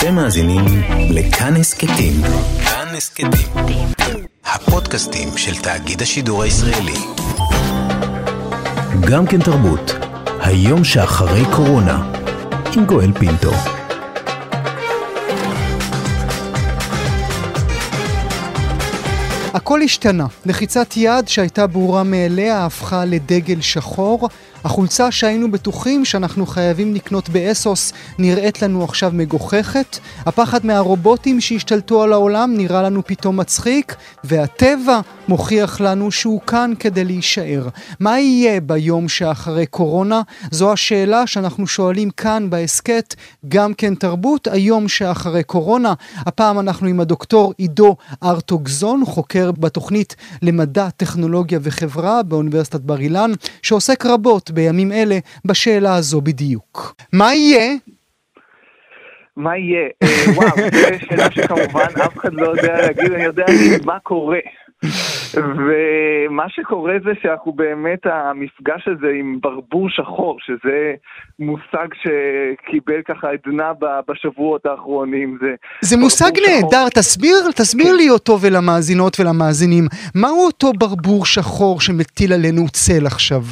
אתם מאזינים לכאן הסכתים. כאן הסכתים. הפודקאסטים של תאגיד השידור הישראלי. גם כן תרבות. היום שאחרי קורונה. עם גואל פינטו. הכל השתנה. לחיצת יד שהייתה ברורה מאליה הפכה לדגל שחור. החולצה שהיינו בטוחים שאנחנו חייבים לקנות באסוס נראית לנו עכשיו מגוחכת. הפחד מהרובוטים שהשתלטו על העולם נראה לנו פתאום מצחיק. והטבע מוכיח לנו שהוא כאן כדי להישאר. מה יהיה ביום שאחרי קורונה? זו השאלה שאנחנו שואלים כאן בהסכת גם כן תרבות, היום שאחרי קורונה. הפעם אנחנו עם הדוקטור עידו ארטוגזון, חוקר בתוכנית למדע, טכנולוגיה וחברה באוניברסיטת בר אילן, שעוסק רבות בימים אלה בשאלה הזו בדיוק. מה יהיה? מה יהיה? אה, וואו, זו שאלה שכמובן אף אחד לא יודע להגיד, אני יודע מה קורה. ומה שקורה זה שאנחנו באמת, המפגש הזה עם ברבור שחור, שזה מושג שקיבל ככה עדנה בשבועות האחרונים. זה, זה מושג נהדר, תסביר, תסביר כן. לי אותו ולמאזינות ולמאזינים. מהו אותו ברבור שחור שמטיל עלינו צל עכשיו?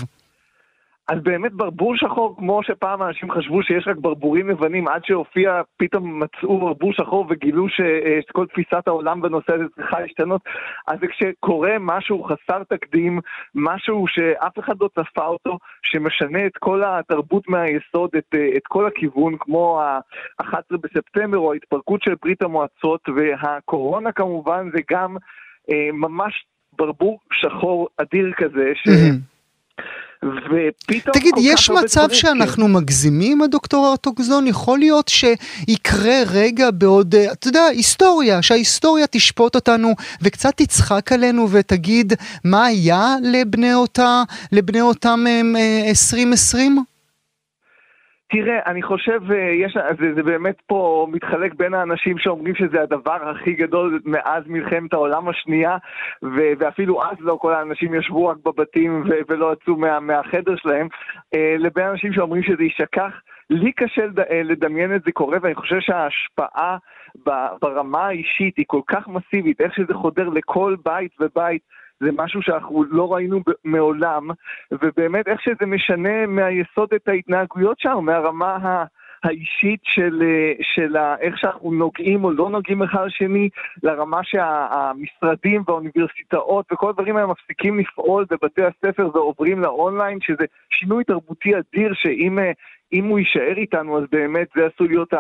אז באמת ברבור שחור, כמו שפעם אנשים חשבו שיש רק ברבורים לבנים, עד שהופיע, פתאום מצאו ברבור שחור וגילו שכל תפיסת העולם בנושא הזה צריכה להשתנות, אז כשקורה משהו חסר תקדים, משהו שאף אחד לא צפה אותו, שמשנה את כל התרבות מהיסוד, את, את כל הכיוון, כמו ה-11 בספטמבר או ההתפרקות של ברית המועצות, והקורונה כמובן זה גם אה, ממש ברבור שחור אדיר כזה, ש... ופתאום... תגיד, יש מצב שאנחנו כן. מגזימים, הדוקטור ארטוגזון? יכול להיות שיקרה רגע בעוד, אה, אתה יודע, היסטוריה, שההיסטוריה תשפוט אותנו וקצת תצחק עלינו ותגיד מה היה לבני אותה, לבני אותם 2020? אה, תראה, אני חושב, אה, יש, זה, זה באמת פה מתחלק בין האנשים שאומרים שזה הדבר הכי גדול מאז מלחמת העולם השנייה, ו, ואפילו אז לא כל האנשים ישבו רק בבתים ו, ולא יצאו מה, מהחדר שלהם, אה, לבין אנשים שאומרים שזה יישכח. לי קשה אה, לדמיין את זה קורה, ואני חושב שההשפעה ברמה האישית היא כל כך מסיבית, איך שזה חודר לכל בית ובית. זה משהו שאנחנו לא ראינו מעולם, ובאמת איך שזה משנה מהיסוד את ההתנהגויות שלנו, מהרמה ה... האישית של, של איך שאנחנו נוגעים או לא נוגעים אחד לשני, לרמה שהמשרדים והאוניברסיטאות וכל הדברים האלה מפסיקים לפעול בבתי הספר ועוברים לאונליין, שזה שינוי תרבותי אדיר, שאם הוא יישאר איתנו אז באמת זה עשוי להיות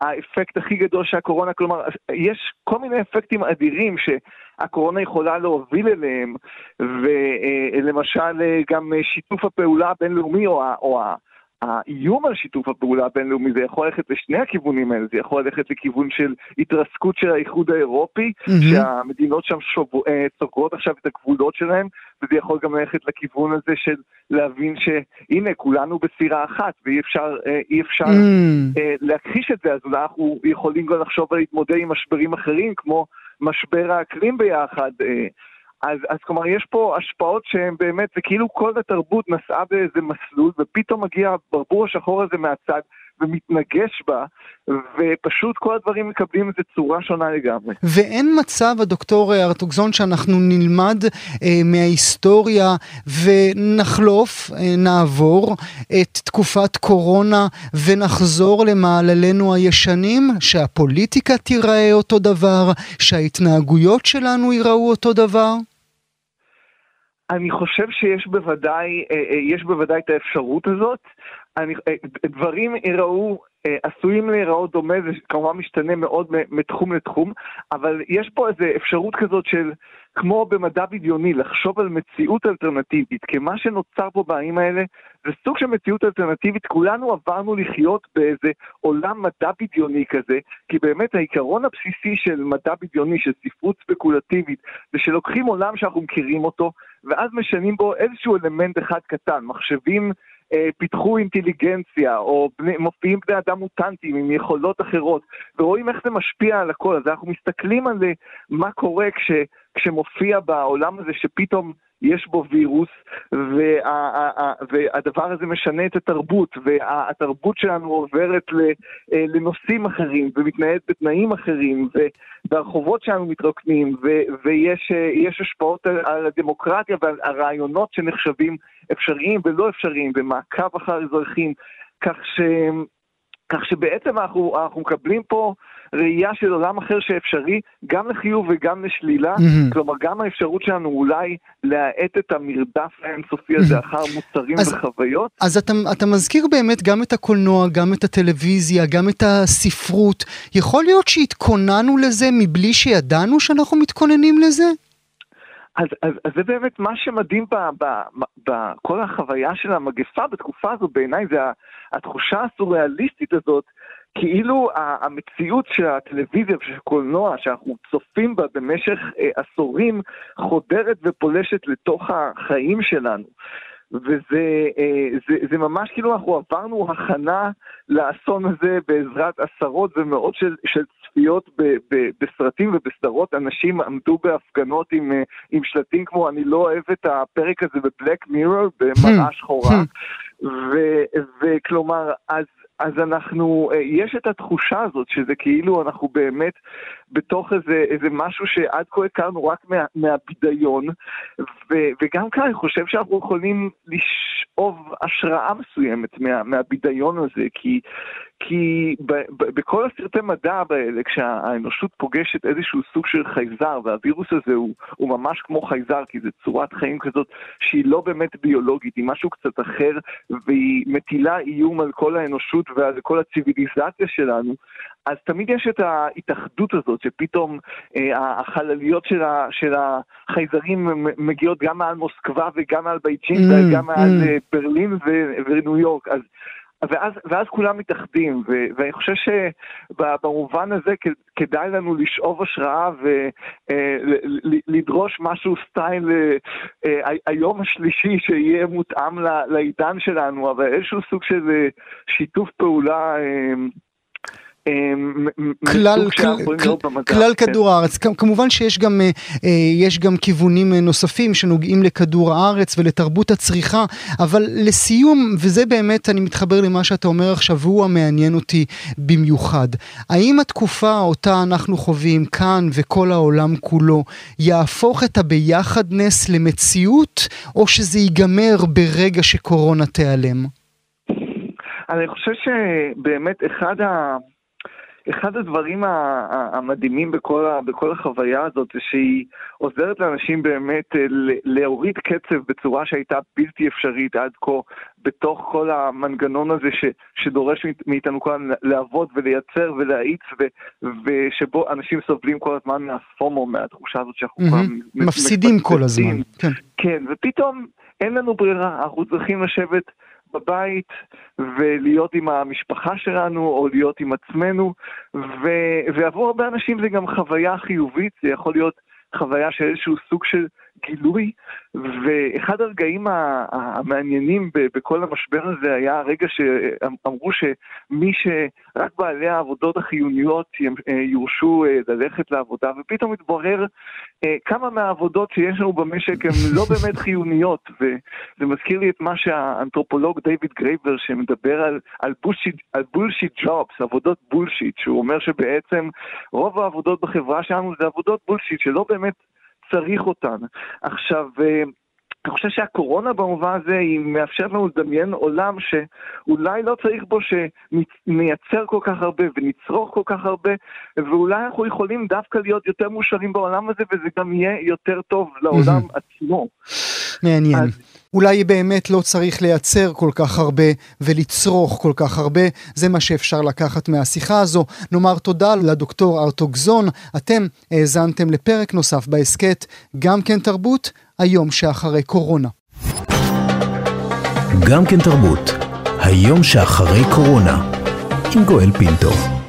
האפקט הכי גדול שהקורונה, כלומר, יש כל מיני אפקטים אדירים שהקורונה יכולה להוביל אליהם, ולמשל גם שיתוף הפעולה הבינלאומי או, או האיום על שיתוף הפעולה הבינלאומי זה יכול ללכת לשני הכיוונים האלה, זה יכול ללכת לכיוון של התרסקות של האיחוד האירופי, mm-hmm. שהמדינות שם סוגרות עכשיו את הגבולות שלהם, וזה יכול גם ללכת לכיוון הזה של להבין שהנה כולנו בסירה אחת ואי אפשר, אה, אי אפשר mm. להכחיש את זה, אז אנחנו יכולים גם לחשוב על להתמודד עם משברים אחרים כמו משבר האקלים ביחד. אה, אז, אז כלומר, יש פה השפעות שהן באמת, זה כאילו כל התרבות נסעה באיזה מסלול, ופתאום מגיע הברבור השחור הזה מהצד, ומתנגש בה, ופשוט כל הדברים מקבלים איזו צורה שונה לגמרי. ואין מצב, הדוקטור ארטוגזון, שאנחנו נלמד אה, מההיסטוריה ונחלוף, אה, נעבור את תקופת קורונה ונחזור למעללינו הישנים, שהפוליטיקה תיראה אותו דבר, שההתנהגויות שלנו ייראו אותו דבר? אני חושב שיש בוודאי, אה, אה, יש בוודאי את האפשרות הזאת. אני, אה, דברים יראו, עשויים להיראות דומה, זה כמובן משתנה מאוד מתחום לתחום, אבל יש פה איזו אפשרות כזאת של, כמו במדע בדיוני, לחשוב על מציאות אלטרנטיבית, כי מה שנוצר פה בימים האלה זה סוג של מציאות אלטרנטיבית, כולנו עברנו לחיות באיזה עולם מדע בדיוני כזה, כי באמת העיקרון הבסיסי של מדע בדיוני, של ספרות ספקולטיבית, זה שלוקחים עולם שאנחנו מכירים אותו, ואז משנים בו איזשהו אלמנט אחד קטן, מחשבים אה, פיתחו אינטליגנציה, או בני, מופיעים בני אדם מוטנטים עם יכולות אחרות, ורואים איך זה משפיע על הכל, אז אנחנו מסתכלים על מה קורה כש, כשמופיע בעולם הזה שפתאום יש בו וירוס, וה, והדבר הזה משנה את התרבות, והתרבות שלנו עוברת אה, לנושאים אחרים, ומתנהלת בתנאים אחרים, והרחובות שלנו מתרוקנים, ויש אה, השפעות על, הדמוקרטיה ועל הרעיונות שנחשבים אפשריים ולא אפשריים, ומעקב אחר אזרחים, כך ש... כך שבעצם אנחנו, אנחנו מקבלים פה ראייה של עולם אחר שאפשרי גם לחיוב וגם לשלילה, mm-hmm. כלומר גם האפשרות שלנו אולי להאט את המרדף האינסופי הזה mm-hmm. אחר מוצרים אז, וחוויות. אז אתה, אתה מזכיר באמת גם את הקולנוע, גם את הטלוויזיה, גם את הספרות. יכול להיות שהתכוננו לזה מבלי שידענו שאנחנו מתכוננים לזה? אז, אז, אז זה באמת מה שמדהים בכל החוויה של המגפה בתקופה הזו בעיניי, זה התחושה הסוריאליסטית הזאת, כאילו המציאות של הטלוויזיה ושל הקולנוע שאנחנו צופים בה במשך אה, עשורים חודרת ופולשת לתוך החיים שלנו. וזה אה, זה, זה ממש כאילו אנחנו עברנו הכנה לאסון הזה בעזרת עשרות ומאות של, של צפיות ב, ב, בסרטים ובסדרות. אנשים עמדו בהפגנות עם, אה, עם שלטים כמו אני לא אוהב את הפרק הזה בבלק מירור במראה שחורה. וכלומר, אז אז אנחנו, אה, יש את התחושה הזאת שזה כאילו אנחנו באמת בתוך איזה, איזה משהו שעד כה הכרנו רק מה, מהבידיון, ו, וגם כאן אני חושב שאנחנו יכולים לשאוב השראה מסוימת מה, מהבידיון הזה, כי, כי ב, ב, בכל הסרטי מדע האלה, כשהאנושות פוגשת איזשהו סוג של חייזר, והווירוס הזה הוא, הוא ממש כמו חייזר, כי זה צורת חיים כזאת שהיא לא באמת ביולוגית, היא משהו קצת אחר, והיא מטילה איום על כל האנושות ועל כל הציוויליזציה שלנו, אז תמיד יש את ההתאחדות הזאת, שפתאום אה, החלליות של, ה, של החייזרים מגיעות גם מעל מוסקבה וגם מעל בייג'ינג mm, וגם מעל mm. אה, ברלין וניו יורק. אז ואז, ואז כולם מתאחדים, ו, ואני חושב שבמובן הזה כדאי לנו לשאוב השראה ולדרוש אה, משהו סטייל אה, היום השלישי שיהיה מותאם לעידן שלנו, אבל איזשהו סוג של אה, שיתוף פעולה כלל, כלל כן. כדור הארץ, כמובן שיש גם, אה, אה, יש גם כיוונים אה, נוספים שנוגעים לכדור הארץ ולתרבות הצריכה, אבל לסיום, וזה באמת, אני מתחבר למה שאתה אומר עכשיו, והוא המעניין אותי במיוחד. האם התקופה אותה אנחנו חווים כאן וכל העולם כולו, יהפוך את הביחדנס למציאות, או שזה ייגמר ברגע שקורונה תיעלם? אני חושב שבאמת אחד ה... אחד הדברים המדהימים בכל, בכל החוויה הזאת זה שהיא עוזרת לאנשים באמת אה, להוריד קצב בצורה שהייתה בלתי אפשרית עד כה בתוך כל המנגנון הזה ש, שדורש מאיתנו כאן לעבוד ולייצר ולהאיץ ו, ושבו אנשים סובלים כל הזמן מהפומו, מהתחושה הזאת שאנחנו mm-hmm. כבר מפסידים כל הזמן. כן. כן, ופתאום אין לנו ברירה, אנחנו צריכים לשבת בבית ולהיות עם המשפחה שלנו או להיות עם עצמנו, ו... ועבור הרבה אנשים זה גם חוויה חיובית, זה יכול להיות חוויה של איזשהו סוג של גילוי, ואחד הרגעים המעניינים בכל המשבר הזה היה הרגע שאמרו שמי שרק בעלי העבודות החיוניות אה, יורשו אה, ללכת לעבודה, ופתאום התברר אה, כמה מהעבודות שיש לנו במשק הן לא באמת חיוניות, וזה מזכיר לי את מה שהאנתרופולוג דיוויד גרייבר שמדבר על, על, bullshit, על bullshit jobs, עבודות bullshit, שהוא אומר שבעצם רוב העבודות בחברה שלנו זה עבודות בולשיט שלא באמת צריך אותן. עכשיו, אה, אני חושב שהקורונה במובן הזה היא מאפשרת לנו לדמיין עולם שאולי לא צריך בו שנייצר כל כך הרבה ונצרוך כל כך הרבה, ואולי אנחנו יכולים דווקא להיות יותר מאושרים בעולם הזה וזה גם יהיה יותר טוב לעולם עצמו. מעניין. אז... אולי באמת לא צריך לייצר כל כך הרבה ולצרוך כל כך הרבה, זה מה שאפשר לקחת מהשיחה הזו. נאמר תודה לדוקטור ארטוגזון, אתם האזנתם לפרק נוסף בהסכת גם כן תרבות, היום שאחרי קורונה. גם כן תרבות, היום שאחרי קורונה, עם גואל פינטו.